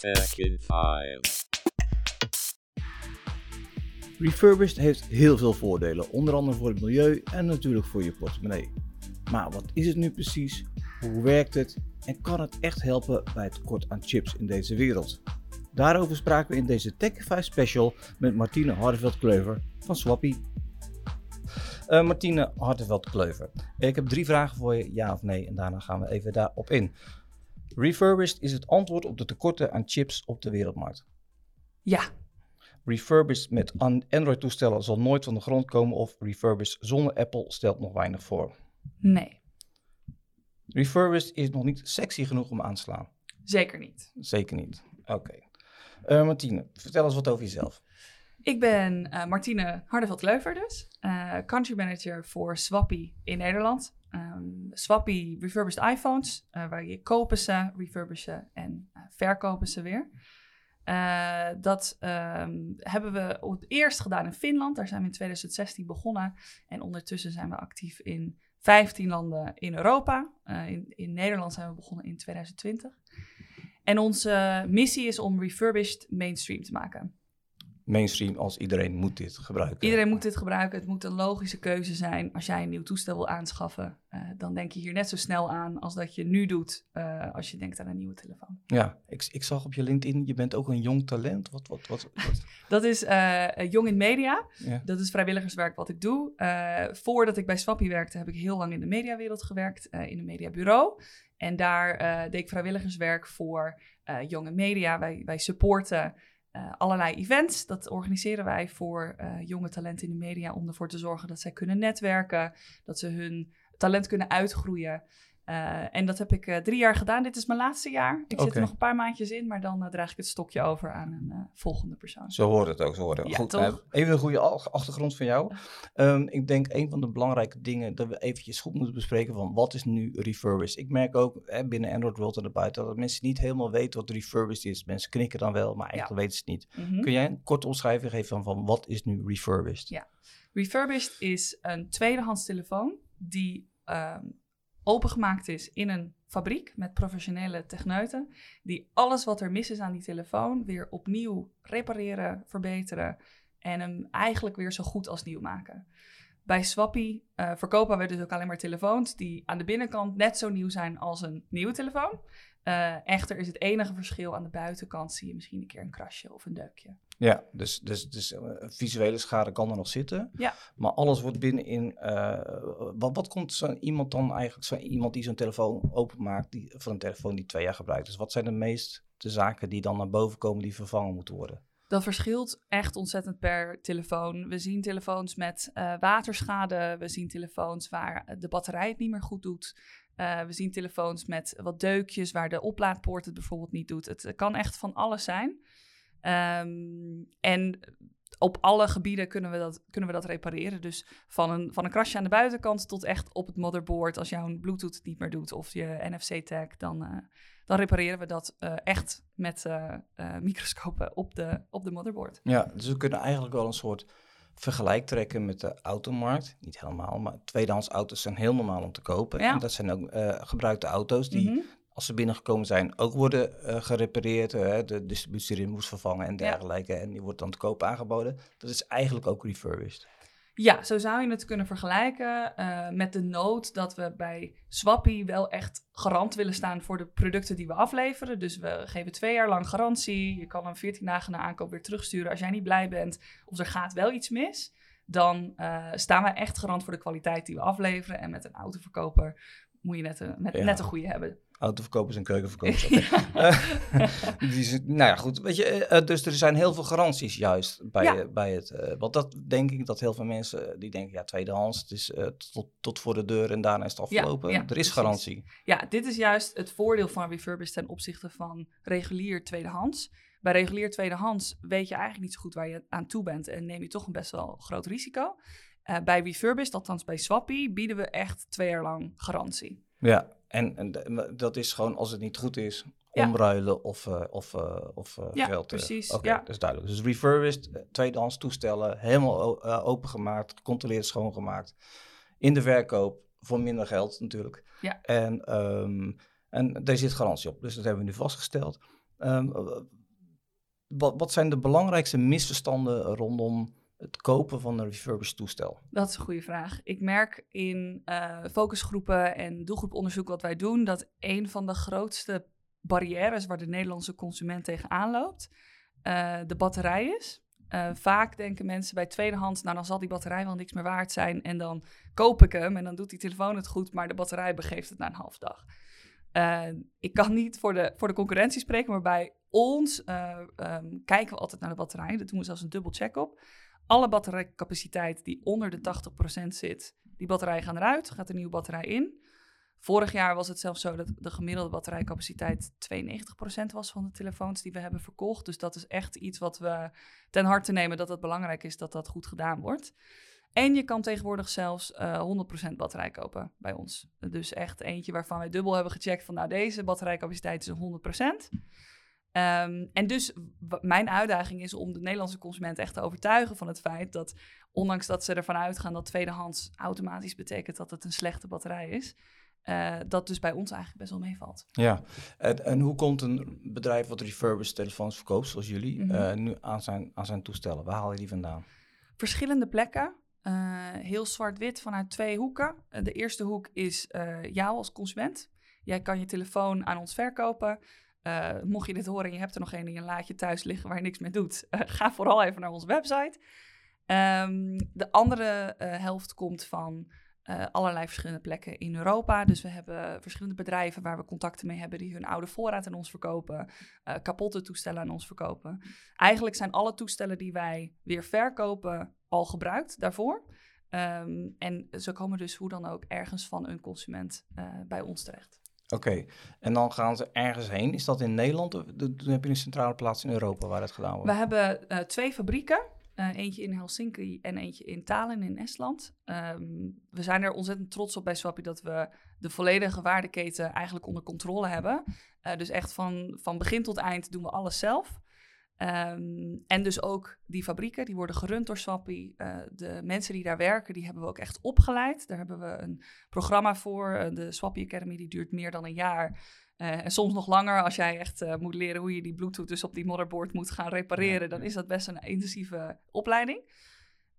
Tech 5. Refurbished heeft heel veel voordelen, onder andere voor het milieu en natuurlijk voor je portemonnee. Maar wat is het nu precies? Hoe werkt het? En kan het echt helpen bij het tekort aan chips in deze wereld? Daarover spraken we in deze Techify special met Martine Hardeveld-Kleuver van Swappy. Uh, Martine Hardeveld-Kleuver, ik heb drie vragen voor je, ja of nee, en daarna gaan we even daarop in. Refurbished is het antwoord op de tekorten aan chips op de wereldmarkt. Ja, Refurbished met Android-toestellen zal nooit van de grond komen of refurbished zonder Apple stelt nog weinig voor. nee, Refurbished is nog niet sexy genoeg om aan te slaan. zeker niet. Zeker niet. Oké. Eh, Martine, vertel eens wat over jezelf. Ik ben eh, Martine Hardeveld-Leuver dus, eh, country manager voor Swappy in Nederland. Ehm Swappy refurbished iPhones, eh, waar je kopen ze, refurbishen en eh, verkopen ze weer. Eh, dat ehm, hebben we het eerst gedaan in Finland. Daar zijn we in 2016 begonnen. En ondertussen zijn we actief in 15 landen in Europa. In, in Nederland zijn we begonnen in 2020. En onze missie is om refurbished mainstream te maken. Mainstream als iedereen moet dit gebruiken. Iedereen moet dit gebruiken. Het moet een logische keuze zijn. Als jij een nieuw toestel wil aanschaffen, eh, dan denk je hier net zo snel aan als dat je nu doet eh, als je denkt aan een nieuwe telefoon. Ja, ik, ik zag op je LinkedIn, je bent ook een jong talent. Wat, wat, wat, wat- Dat is eh, Jong in Media. ja. Dat is vrijwilligerswerk wat ik doe. Voordat ik bij Swappy werkte, heb ik heel lang in de mediawereld gewerkt, in een mediabureau. En daar deed ik vrijwilligerswerk voor jonge media. Wij, wij supporten eh, allerlei events. Dat organiseren wij voor eh, jonge talenten in de media om ervoor te zorgen dat zij kunnen netwerken, dat ze hun talent kunnen uitgroeien. Eh, en dat heb ik eh, drie jaar gedaan. Dit is mijn laatste jaar. Ik zit er nog een paar maandjes in, maar dan eh, draag ik het stokje over aan een volgende persoon. Zo hoort het ook, zo hoort het. Ja, Goed, eh, even een goede achtergrond van jou. Ehm, ik denk een van de belangrijke dingen dat we eventjes goed moeten bespreken van wat is nu refurbished. Ik merk ook hè, binnen Android World en erbuiten dat mensen niet helemaal weten wat refurbished is. Mensen knikken dan wel, maar eigenlijk weten ze het niet. Mhm. Kun jij een korte omschrijving geven van, van wat is nu refurbished? Ja. Refurbished is een tweedehands telefoon die ehm, opengemaakt is in een fabriek met professionele techneuten. Die alles wat er mis is aan die telefoon weer opnieuw repareren, verbeteren en hem eigenlijk weer zo goed als nieuw maken. Bij Swappy eh, verkopen we dus ook alleen maar telefoons die aan de binnenkant net zo nieuw zijn als een nieuwe telefoon. Eh, echter is het enige verschil aan de buitenkant zie je misschien een keer een krasje of een deukje. Ja, dus, dus, dus eh, visuele schade kan er nog zitten. Ja. Maar alles wordt binnenin. eh, wat, wat komt zo iemand dan eigenlijk, zo iemand die zo'n telefoon openmaakt, die, van een telefoon die twee jaar gebruikt is, wat zijn de meest de zaken die dan naar boven komen die vervangen moeten worden? Dat verschilt echt ontzettend per telefoon. We zien telefoons met waterschade. We zien telefoons waar de batterij het niet meer goed doet. Eh, we zien telefoons met wat deukjes waar de oplaadpoort het bijvoorbeeld niet doet. Het kan echt van alles zijn. Ehm, en op alle gebieden kunnen we, dat, kunnen we dat repareren. Dus van een, van een krasje aan de buitenkant tot echt op het motherboard. Als jouw Bluetooth niet meer doet of je NFC-tag, dan, eh, dan repareren we dat eh, echt met microscopen op de, op de motherboard. Ja, dus we kunnen eigenlijk wel een soort vergelijk trekken met de automarkt. Niet helemaal, maar tweedehands auto's zijn heel normaal om te kopen. Ja. En dat zijn ook eh, gebruikte auto's die, Mhm. als ze binnengekomen zijn, ook worden eh, gerepareerd. eh, de distributie erin moest vervangen en Ja. dergelijke. En die wordt dan te koop aangeboden. Dat is eigenlijk ook refurbished. Ja, zo zou je het kunnen vergelijken eh, met de nood dat we bij Swappy wel echt garant willen staan voor de producten die we afleveren. Dus we geven twee jaar lang garantie. Je kan hem 14 dagen na aankoop weer terugsturen. Als jij niet blij bent of er gaat wel iets mis, dan eh, staan wij echt garant voor de kwaliteit die we afleveren. En met een autoverkoper moet je net een, met, Ja. net een goede hebben. Autoverkopers en keukenverkopers. oké. Eh, die zijn- nou ja, goed. Weet je, eh, eh, dus er zijn heel veel garanties juist bij, Ja. bij het. want dat denk ik dat heel veel mensen die denken, ja, tweedehands, het is tot, tot voor de deur en daarna is het afgelopen. ja, er is precies. garantie. Ja, dit is juist het voordeel van refurbished ten opzichte van regulier tweedehands. Bij regulier tweedehands weet je eigenlijk niet zo goed waar je aan toe bent en neem je toch een best wel groot risico. Bij refurbished, althans bij Swappy, bieden we echt twee jaar lang garantie. Ja, en, en dat is gewoon als het niet goed is, Ja. omruilen of, eh, of, eh, of eh, Ja, geld precies, ja. dat is duidelijk. Dus refurbished, eh, tweedehands toestellen, helemaal opengemaakt, gecontroleerd schoongemaakt. In de verkoop, voor minder geld natuurlijk. Ja. En, ehm, en daar zit garantie op, dus dat hebben we nu vastgesteld. Ehm, wat, wat zijn de belangrijkste misverstanden rondom het kopen van een refurbished toestel? Dat is een goede vraag. Ik merk in uh, focusgroepen en doelgroeponderzoek wat wij doen, dat een van de grootste barrières waar de Nederlandse consument tegenaan loopt, uh, de batterij is. Uh, vaak denken mensen bij tweedehands, nou dan zal die batterij wel niks meer waard zijn en dan koop ik hem en dan doet die telefoon het goed, maar de batterij begeeft het na een half dag. Ik kan niet voor de, voor de concurrentie spreken, maar bij ons um, kijken we altijd naar de batterij. Daar doen we zelfs een dubbel check op. Alle batterijcapaciteit die onder de 80% zit, die batterijen gaan eruit, gaat een nieuwe batterij in. Vorig jaar was het zelfs zo dat de gemiddelde batterijcapaciteit 92% was van de telefoons die we hebben verkocht. Dus dat is echt iets wat we ten harte nemen dat het belangrijk is dat dat goed gedaan wordt. En je kan tegenwoordig zelfs uh, 100% batterij kopen bij ons. Dus echt eentje waarvan wij dubbel hebben gecheckt van nou deze batterijcapaciteit is 100%. Um, en dus mijn uitdaging is om de Nederlandse consument echt te overtuigen van het feit dat, ondanks dat ze ervan uitgaan dat tweedehands automatisch betekent dat het een slechte batterij is, uh, dat dus bij ons eigenlijk best wel meevalt. Ja, en, en, hoe komt een bedrijf wat refurbished telefoons verkoopt, zoals jullie, mm -hmm. uh, nu aan zijn, aan zijn toestellen? Waar haal je die vandaan? Verschillende plekken. Uh, heel zwart-wit vanuit twee hoeken. de eerste hoek is jou als consument. Jij kan je telefoon aan ons verkopen. Uh, mocht je dit horen en je hebt er nog een in je laadje thuis liggen waar je niks mee doet, uh, ga vooral even naar onze website. Um, de andere uh, helft komt van allerlei verschillende plekken in Europa. Dus we hebben verschillende bedrijven waar we contacten mee hebben die hun oude voorraad aan ons verkopen, kapotte toestellen aan ons verkopen. Eigenlijk zijn alle toestellen die wij weer verkopen al gebruikt daarvoor. Um, en ze komen dus hoe dan ook ergens van een consument bij ons terecht. Oké, en dan gaan ze ergens heen. Is dat in Nederland of heb je een centrale plaats in Europa waar het gedaan wordt? We hebben uh, twee fabrieken. Uh, eentje in Helsinki en eentje in Tallinn in Estland. Um, we zijn er ontzettend trots op bij Swappie dat we de volledige waardeketen eigenlijk onder controle hebben. Uh, dus echt van, van begin tot eind doen we alles zelf. Um, en dus ook die fabrieken, die worden gerund door Swappie. Uh, de mensen die daar werken, die hebben we ook echt opgeleid. Daar hebben we een programma voor. Uh, de Swappie Academy, die duurt meer dan een jaar. Uh, en soms nog langer als jij echt moet leren hoe je die Bluetooth dus op die motherboard moet gaan repareren. Dan is dat best een intensieve opleiding.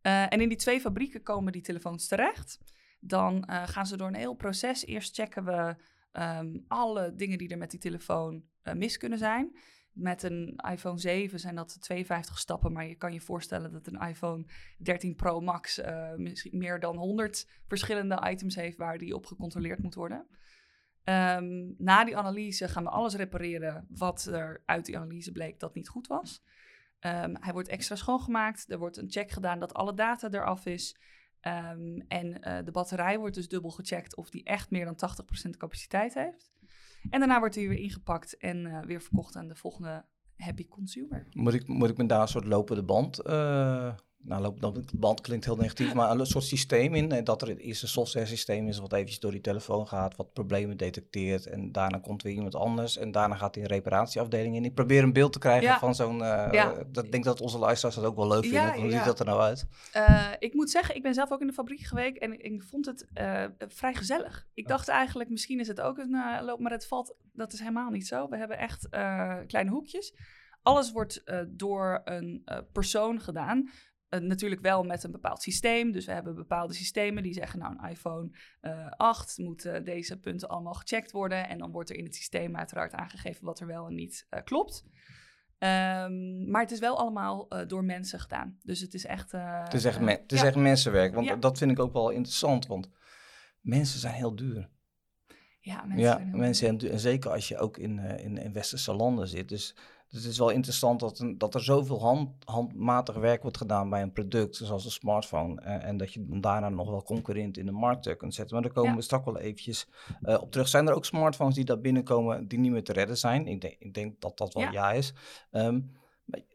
en in die twee fabrieken komen die telefoons terecht. Dan gaan ze door een heel proces. Eerst checken we um, alle dingen die er met die telefoon mis kunnen zijn. Met een iPhone 7 zijn dat 52 stappen, maar je kan je voorstellen dat een iPhone 13 Pro Max uh, misschien meer dan 100 verschillende items heeft waar die op gecontroleerd moet worden. Um, na die analyse gaan we alles repareren wat er uit die analyse bleek dat niet goed was. Um, hij wordt extra schoongemaakt. Er wordt een check gedaan dat alle data eraf is. Um, en uh, de batterij wordt dus dubbel gecheckt of die echt meer dan 80% capaciteit heeft. En daarna wordt hij weer ingepakt en uh, weer verkocht aan de volgende happy consumer. Moet ik, moet ik me daar een soort lopende band uh, nou, lopende band klinkt heel negatief, maar een soort systeem in. Dat er eerst een software systeem is wat eventjes door die telefoon gaat, wat problemen detecteert. En daarna komt weer iemand anders en daarna gaat hij een reparatieafdeling in. Ik probeer een beeld te krijgen ja. van zo'n... Uh, ja. Ik denk dat onze luisteraars dat ook wel leuk vinden. Ja, Hoe ziet dat er nou uit? Uh, ik moet zeggen, ik ben zelf ook in de fabriek geweest en ik, ik vond het uh, vrij gezellig. Ik dacht eigenlijk, misschien is het ook een loop, maar het valt... Dat is helemaal niet zo. We hebben echt kleine hoekjes. Alles wordt door een persoon gedaan uh, natuurlijk wel met een bepaald systeem. Dus we hebben bepaalde systemen die zeggen, nou, een iPhone uh, 8 moeten deze punten allemaal gecheckt worden. En dan wordt er in het systeem uiteraard aangegeven wat er wel en niet uh, klopt. Um, maar het is wel allemaal door mensen gedaan. Dus het is echt. het is echt, me het is ja. echt mensenwerk. Want ja. dat vind ik ook wel interessant. Want mensen zijn heel duur. Ja, mensen, ja, zijn, mensen zijn duur. En zeker als je ook in, in, in westerse landen zit. Dus dus het is wel interessant dat, een, dat er zoveel hand, handmatig werk wordt gedaan bij een product, zoals een smartphone. En, en dat je dan daarna nog wel concurrent in de markt kunt zetten. Maar daar komen ja. we straks wel eventjes uh, op terug. Zijn er ook smartphones die daar binnenkomen die niet meer te redden zijn? Ik denk, ik denk dat dat wel ja, ja is. Um,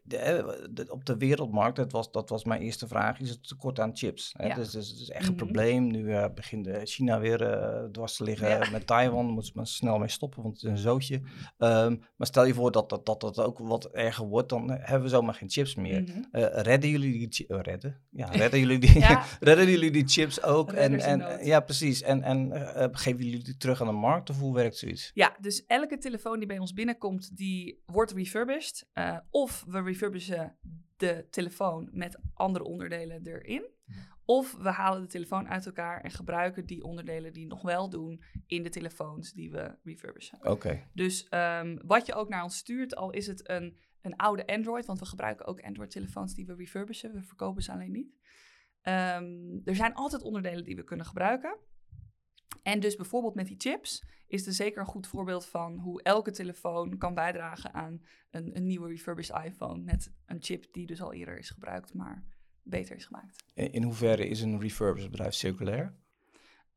de- de- op de wereldmarkt, dat was, dat was mijn eerste vraag, is het tekort aan chips. Hè? Ja. Dus, dus het is echt een Mhm. probleem. Nu eh, begint eh, China weer eh, dwars te liggen Ja. met Taiwan. Daar moeten ze maar snel mee stoppen, want het is een zootje. Ehm, maar stel je voor dat dat, dat dat ook wat erger wordt, dan hebben we zomaar geen chips meer. Eh, redden jullie die redden? Ja, redden jullie die, Ja. redden jullie die chips ook? En, Redders en, ja, precies. En, en geven jullie die terug aan de markt of hoe werkt zoiets? Ja, dus elke telefoon die bij ons binnenkomt, die wordt refurbished. Of we refurbishen de telefoon met andere onderdelen erin. Of we halen de telefoon uit elkaar en gebruiken die onderdelen die nog wel doen in de telefoons die we refurbishen. Oké. Dus ehm, wat je ook naar ons stuurt, al is het een, een oude Android, want we gebruiken ook Android-telefoons die we refurbishen, we verkopen ze alleen niet. Ehm, er zijn altijd onderdelen die we kunnen gebruiken. En dus bijvoorbeeld met die chips is er zeker een goed voorbeeld van hoe elke telefoon kan bijdragen aan een, een nieuwe refurbished iPhone met een chip die dus al eerder is gebruikt, maar beter is gemaakt. In, hoeverre is een refurbished bedrijf circulair?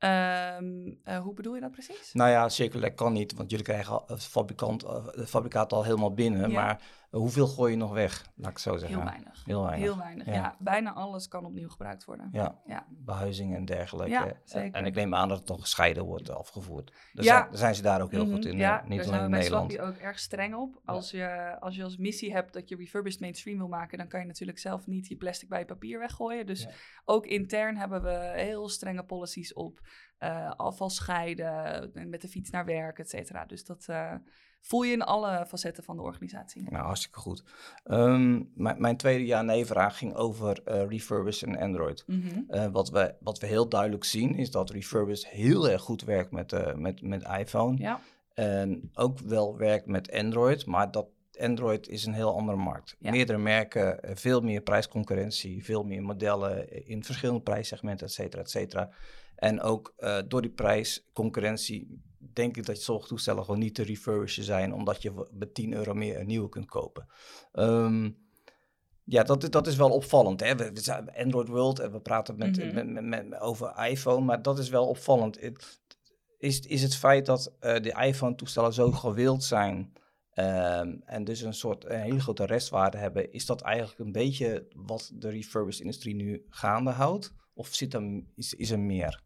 Ehm, eh, hoe bedoel je dat precies? Nou ja, circulair kan niet, want jullie krijgen het fabrikant, eh, de fabrikaat al helemaal binnen. Ja. Maar hoeveel gooi je nog weg, laat ik het zo zeggen? Heel weinig. Heel weinig. Heel weinig, ja. Ja. Bijna alles kan opnieuw gebruikt worden. Ja, Ja. behuizing en dergelijke. Ja, En- zeker. En ik neem aan dat het nog gescheiden wordt afgevoerd. Daar, Ja. zijn, daar zijn ze daar ook heel Mhm, goed in, Ja, eh, niet daar alleen in Nederland. Slappy ook erg streng op. Als, je, als je als missie hebt dat je refurbished mainstream wil maken, dan kan je natuurlijk zelf niet je plastic bij je papier weggooien. Dus ook intern hebben we heel strenge policies op eh, afval scheiden, en met de fiets naar werk, et cetera. Dus dat eh, voel je in alle facetten van de organisatie. Nou, hartstikke goed. Ehm, mijn, tweede ja-nee-vraag ging over refurbished en Android. Mhm. Wat, we, wat we heel duidelijk zien is dat refurbished heel erg goed werkt met, met, met iPhone. Ja, En ook wel werkt met Android, maar dat Android is een heel andere markt. Ja. Meerdere merken, veel meer prijsconcurrentie, veel meer modellen in verschillende prijssegmenten, et cetera, et cetera. En ook eh, door die prijsconcurrentie denk ik dat sommige toestellen gewoon niet te refurbishen zijn, omdat je met 10 euro meer een nieuwe kunt kopen. Ehm, ja, dat, is- dat is wel opvallend. Hè? We, we zijn Android World en we praten met, Mhm. met, met, met- over iPhone, maar dat is wel opvallend. Het- is, is het feit dat eh, de iPhone-toestellen zo gewild zijn ehm, en dus een soort een hele grote restwaarde hebben, is dat eigenlijk een beetje wat de refurbished industrie nu gaande houdt? Of zit er, is, is er meer?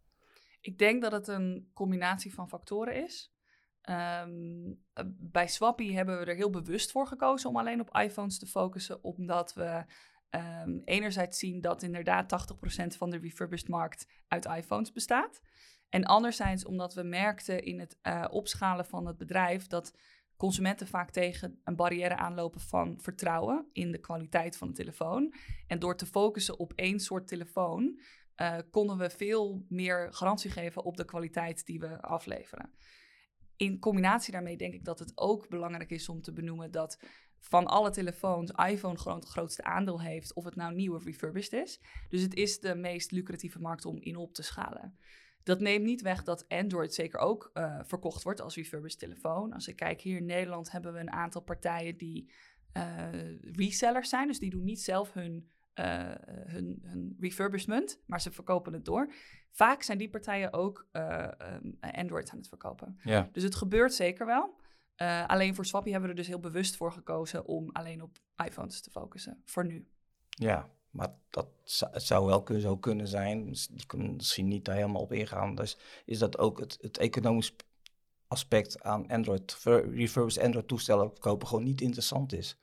Ik denk dat het een combinatie van factoren is. Ehm, eh, bij Swappy hebben we er heel bewust voor gekozen om alleen op iPhones te focussen, omdat we ehm, enerzijds zien dat inderdaad 80% van de refurbished markt uit iPhones bestaat. En anderzijds omdat we merkten in het eh, opschalen van het bedrijf dat consumenten vaak tegen een barrière aanlopen van vertrouwen in de kwaliteit van de telefoon. En door te focussen op één soort telefoon, eh, konden we veel meer garantie geven op de kwaliteit die we afleveren. In combinatie daarmee denk ik dat het ook belangrijk is om te benoemen dat van alle telefoons iPhone gewoon het grootste aandeel heeft, of het nou nieuw of refurbished is. Dus het is de meest lucratieve markt om in op te schalen. Dat neemt niet weg dat Android zeker ook eh, verkocht wordt als refurbished telefoon. Als ik kijk hier in Nederland hebben we een aantal partijen die eh, resellers zijn. Dus die doen niet zelf hun, eh, hun, hun refurbishment, maar ze verkopen het door. Vaak zijn die partijen ook eh, ehm, Android aan het verkopen. Ja. Dus het gebeurt zeker wel. Eh, alleen voor Swappy hebben we er dus heel bewust voor gekozen om alleen op iPhones te focussen. Voor nu. Ja, maar dat zou, het zou wel zo kunnen zijn. Dus Die kunnen misschien niet daar helemaal op ingaan. Dus is dat ook het, het economisch aspect aan Android, refurbished Android toestellen kopen gewoon niet interessant is.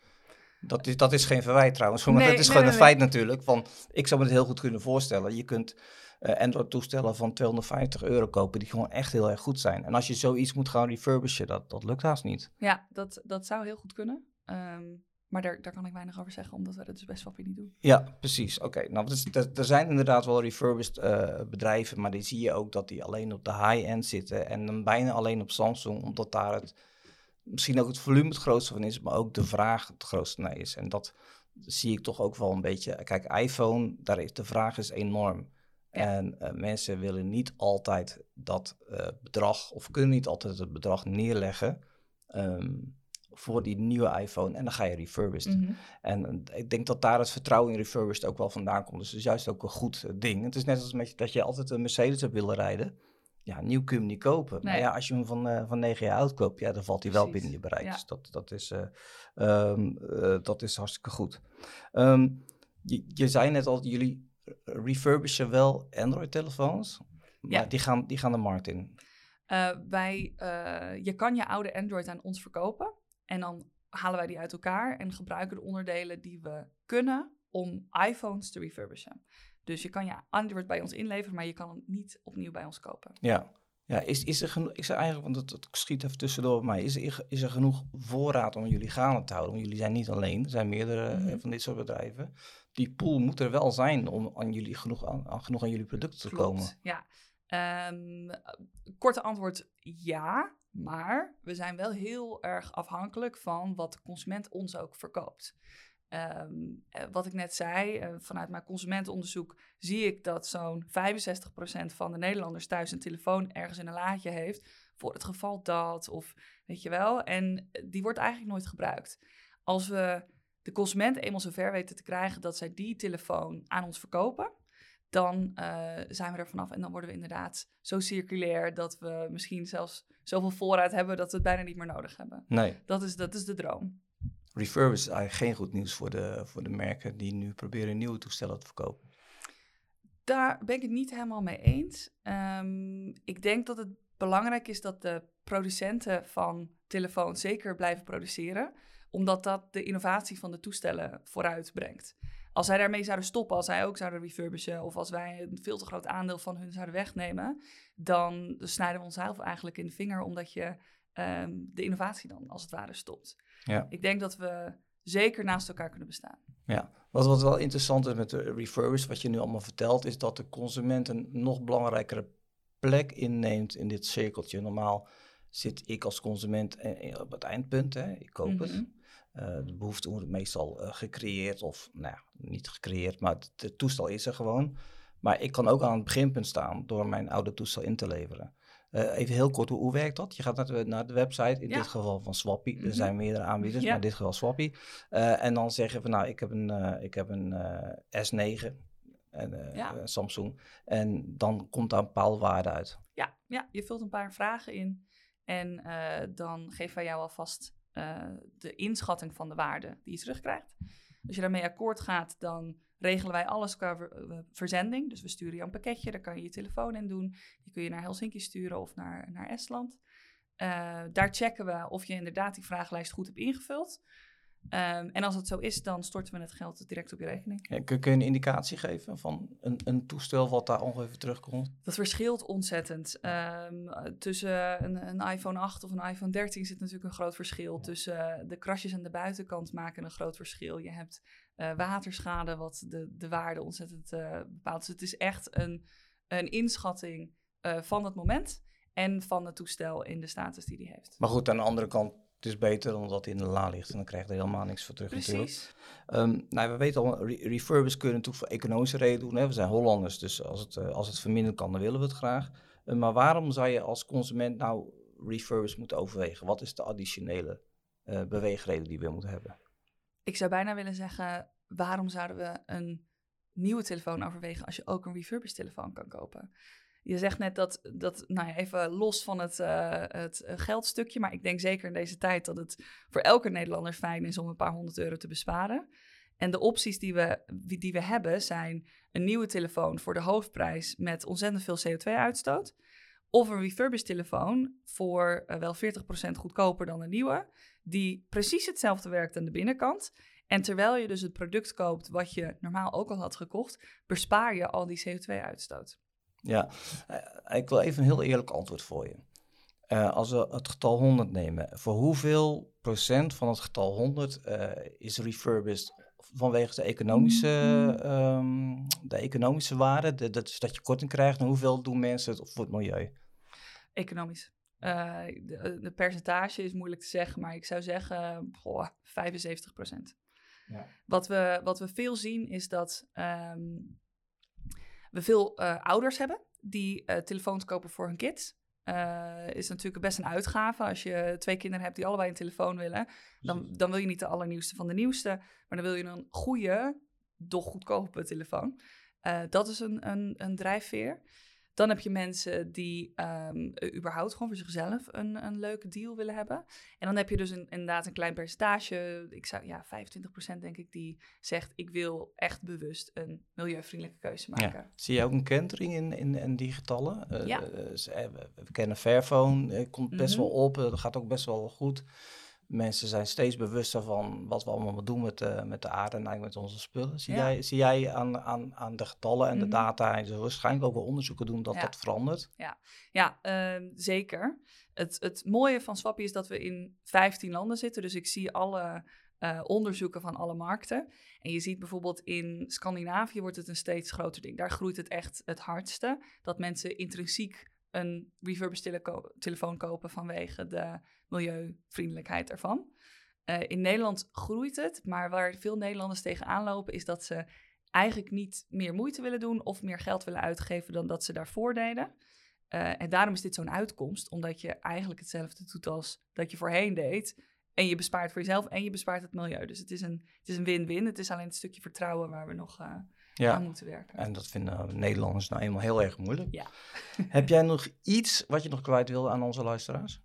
Dat is, dat is geen verwijt trouwens, maar Nee, het is nee, gewoon nee, een feit natuurlijk. Van, ik zou me het heel goed kunnen voorstellen. Je kunt eh, Android toestellen van 250 euro kopen die gewoon echt heel erg goed zijn. En als je zoiets moet gaan refurbishen, dat, dat lukt haast niet. Ja, dat, dat zou heel goed kunnen. Ehm, maar daar, daar kan ik weinig over zeggen, omdat we dat dus bij Swappy niet doen. Ja, precies. Oké, nou, dus, er, er zijn inderdaad wel refurbished eh, bedrijven, maar die zie je ook dat die alleen op de high-end zitten en dan bijna alleen op Samsung, omdat daar het misschien ook het volume het grootste van is, maar ook de vraag het grootste naar is. En dat zie ik toch ook wel een beetje. Kijk, iPhone, daar is de vraag is enorm. Ja. En eh, mensen willen niet altijd dat eh, bedrag, of kunnen niet altijd het bedrag neerleggen ehm, voor die nieuwe iPhone. En dan ga je refurbished. Mhm. En ik denk dat daar het vertrouwen in refurbished ook wel vandaan komt. Dus het is juist ook een goed eh, ding. Het is net als met, dat je altijd een Mercedes hebt willen rijden. Ja, nieuw kun je hem niet kopen. Maar ja, als je hem van, eh, van 9 jaar oud koopt, ja, dan valt hij wel Precies, binnen je bereik. ja. Dus dat, dat, is, eh, ehm, eh, dat is hartstikke goed. Ehm, je, je zei net al, jullie refurbishen wel Android-telefoons, maar Ja. die, gaan, die gaan de markt in. Wij, je kan je oude Android aan ons verkopen. En dan halen wij die uit elkaar en gebruiken de onderdelen die we kunnen om iPhones te refurbishen. Dus je kan je Android bij ons inleveren, maar je kan het niet opnieuw bij ons kopen. Ja. Ja, is, is, er geno- is er eigenlijk, want het, schiet even tussendoor mij, is er, is er genoeg voorraad om jullie gaande te houden? Want jullie zijn niet alleen, er zijn meerdere eh, Mhm. van dit soort bedrijven. Die pool moet er wel zijn om aan jullie genoeg aan, aan- genoeg aan jullie producten te Klopt, komen. Ja. Ehm, korte antwoord ja, maar we zijn wel heel erg afhankelijk van wat de consument ons ook verkoopt. Ehm, eh, wat ik net zei, eh, vanuit mijn consumentenonderzoek zie ik dat zo'n 65% van de Nederlanders thuis een telefoon ergens in een laadje heeft. Voor het geval dat, of weet je wel. En eh, die wordt eigenlijk nooit gebruikt. Als we de consument eenmaal zover weten te krijgen dat zij die telefoon aan ons verkopen, dan zijn we er vanaf. En dan worden we inderdaad zo circulair dat we misschien zelfs zoveel voorraad hebben dat we het bijna niet meer nodig hebben. Nee, Dat is, dat is de droom. Refurb is eigenlijk geen goed nieuws voor de, voor de merken die nu proberen nieuwe toestellen te verkopen. Daar ben ik het niet helemaal mee eens. Ehm, ik denk dat het belangrijk is dat de producenten van telefoons zeker blijven produceren, omdat dat de innovatie van de toestellen vooruit brengt. Als zij daarmee zouden stoppen, als zij ook zouden refurbishen of als wij een veel te groot aandeel van hun zouden wegnemen, dan snijden we onszelf eigenlijk in de vinger omdat je ehm, de innovatie dan als het ware stopt. Ja. Ik denk dat we zeker naast elkaar kunnen bestaan. Ja, wat, wat wel interessant is met de refurbished, wat je nu allemaal vertelt, is dat de consument een nog belangrijkere plek inneemt in dit cirkeltje. Normaal zit ik als consument eh, op het eindpunt, hè? ik koop het. Eh, de behoefte wordt meestal eh, gecreëerd of, nou ja, niet gecreëerd, maar het, het toestel is er gewoon. Maar ik kan ook aan het beginpunt staan door mijn oude toestel in te leveren. Eh, even heel kort, hoe, hoe werkt dat? Je gaat naar de, naar de website, in Ja. dit geval van Swappy. Er Mhm. zijn meerdere aanbieders, Ja. maar in dit geval Swappy. Eh, en dan zeggen van, nou, ik heb een, eh, ik heb een eh, S9, en, Ja. Samsung. En dan komt daar een bepaalde waarde uit. Ja, ja, je vult een paar vragen in en dan geven wij jou alvast de inschatting van de waarde die je terugkrijgt. Als je daarmee akkoord gaat, dan regelen wij alles qua eh, verzending. Dus we sturen je een pakketje, daar kan je je telefoon in doen. Die kun je naar Helsinki sturen of naar, naar Estland. Eh, daar checken we of je inderdaad die vragenlijst goed hebt ingevuld. Ehm, en als het zo is, dan storten we het geld direct op je rekening. Ja, kun, kun je een indicatie geven van een, een toestel wat daar ongeveer terugkomt? Dat verschilt ontzettend. Ehm, tussen een, een iPhone 8 of een iPhone 13 zit natuurlijk een groot verschil. Tussen eh, de krasjes aan de buitenkant maken een groot verschil. Je hebt eh, waterschade, wat de, de waarde ontzettend eh, bepaalt. Dus het is echt een, een inschatting van het moment en van het toestel in de status die die heeft. Maar goed, aan de andere kant, het is beter dan dat hij in de la ligt. En dan krijg je er helemaal niks voor terug. Precies. Ehm, nou, we weten al, re refurbished kun je natuurlijk voor economische reden doen. Hè? We zijn Hollanders, dus als het, eh, als het verminderen kan, dan willen we het graag. Eh, maar waarom zou je als consument nou refurbished moeten overwegen? Wat is de additionele eh, beweegreden die we moeten hebben? Ik zou bijna willen zeggen, waarom zouden we een nieuwe telefoon overwegen als je ook een refurbished telefoon kan kopen? Je zegt net dat, dat nou ja, even los van het, eh, het eh, geldstukje, maar ik denk zeker in deze tijd dat het voor elke Nederlander fijn is om een paar honderd euro te besparen. En de opties die we, die we hebben zijn een nieuwe telefoon voor de hoofdprijs met ontzettend veel CO2-uitstoot. Of een refurbished telefoon voor eh, wel 40% goedkoper dan een nieuwe, die precies hetzelfde werkt aan de binnenkant. En terwijl je dus het product koopt wat je normaal ook al had gekocht, bespaar je al die CO2-uitstoot. Ja, eh, ik wil even een heel eerlijk antwoord voor je. Eh, als we het getal 100 nemen, voor hoeveel procent van het getal 100 eh, is refurbished vanwege de economische, ehm, de economische waarde, de, dat, dat je korting krijgt, en hoeveel doen mensen het voor het milieu? Economisch. Eh, de, de percentage is moeilijk te zeggen, maar ik zou zeggen goh, 75 Ja. Wat, we, wat we veel zien is dat ehm, we veel eh, ouders hebben die eh, telefoons kopen voor hun kids. Eh, is natuurlijk best een uitgave. Als je twee kinderen hebt die allebei een telefoon willen, dan, dan wil je niet de allernieuwste van de nieuwste, maar dan wil je een goede, doch goedkope telefoon. Dat is een, een, een drijfveer. Dan heb je mensen die ehm, überhaupt gewoon voor zichzelf een, een leuke deal willen hebben. En dan heb je dus een, inderdaad een klein percentage, ik zou ja, 25% denk ik, die zegt ik wil echt bewust een milieuvriendelijke keuze maken. Ja. Zie je ook een kentering in, in, in die getallen? Eh, Ja. eh, eh, we, kennen Fairphone, eh, komt best Mhm. wel op, dat gaat ook best wel goed. Mensen zijn steeds bewuster van wat we allemaal doen met, eh, met de aarde en eigenlijk met onze spullen. Zie, Ja. jij, zie jij aan, aan, aan de getallen en de Mhm. data en zo waarschijnlijk ook wel onderzoeken doen dat Ja. dat verandert? Ja, ehm, zeker. Het, het mooie van Swappie is dat we in 15 landen zitten. Dus ik zie alle eh, onderzoeken van alle markten. En je ziet bijvoorbeeld in Scandinavië wordt het een steeds groter ding. Daar groeit het echt het hardste. Dat mensen intrinsiek een refurbished telefoon kopen vanwege de milieuvriendelijkheid ervan. Eh, in Nederland groeit het, maar waar veel Nederlanders tegenaan lopen is dat ze eigenlijk niet meer moeite willen doen of meer geld willen uitgeven dan dat ze daarvoor deden. Eh, en daarom is dit zo'n uitkomst, omdat je eigenlijk hetzelfde doet als dat je voorheen deed. En je bespaart voor jezelf en je bespaart het milieu. Dus het is een het win-win. Het is alleen een stukje vertrouwen waar we nog eh, Ja. aan moeten werken. En dat vinden Nederlanders nou eenmaal heel erg moeilijk. Ja. Heb jij nog iets wat je nog kwijt wil aan onze luisteraars?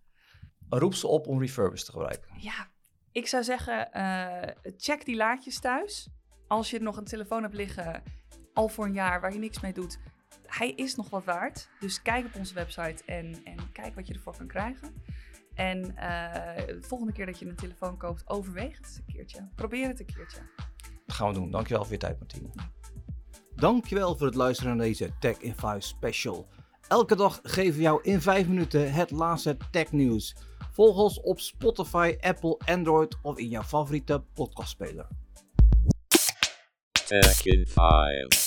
Roep ze op om refurbished te gebruiken. Ja, ik zou zeggen, eh, check die laadjes thuis. Als je nog een telefoon hebt liggen, al voor een jaar, waar je niks mee doet. Hij is nog wat waard. Dus kijk op onze website en, en kijk wat je ervoor kan krijgen. En eh, de volgende keer dat je een telefoon koopt, overweeg het eens een keertje. Probeer het een keertje. Dat gaan we doen. Dankjewel voor je tijd, Martine. Dankjewel voor het luisteren naar deze Tech in 5 special. Elke dag geven we jou in 5 minuten het laatste technieuws. Volg ons op Spotify, Apple, Android of in jouw favoriete podcastspeler. Tech in 5.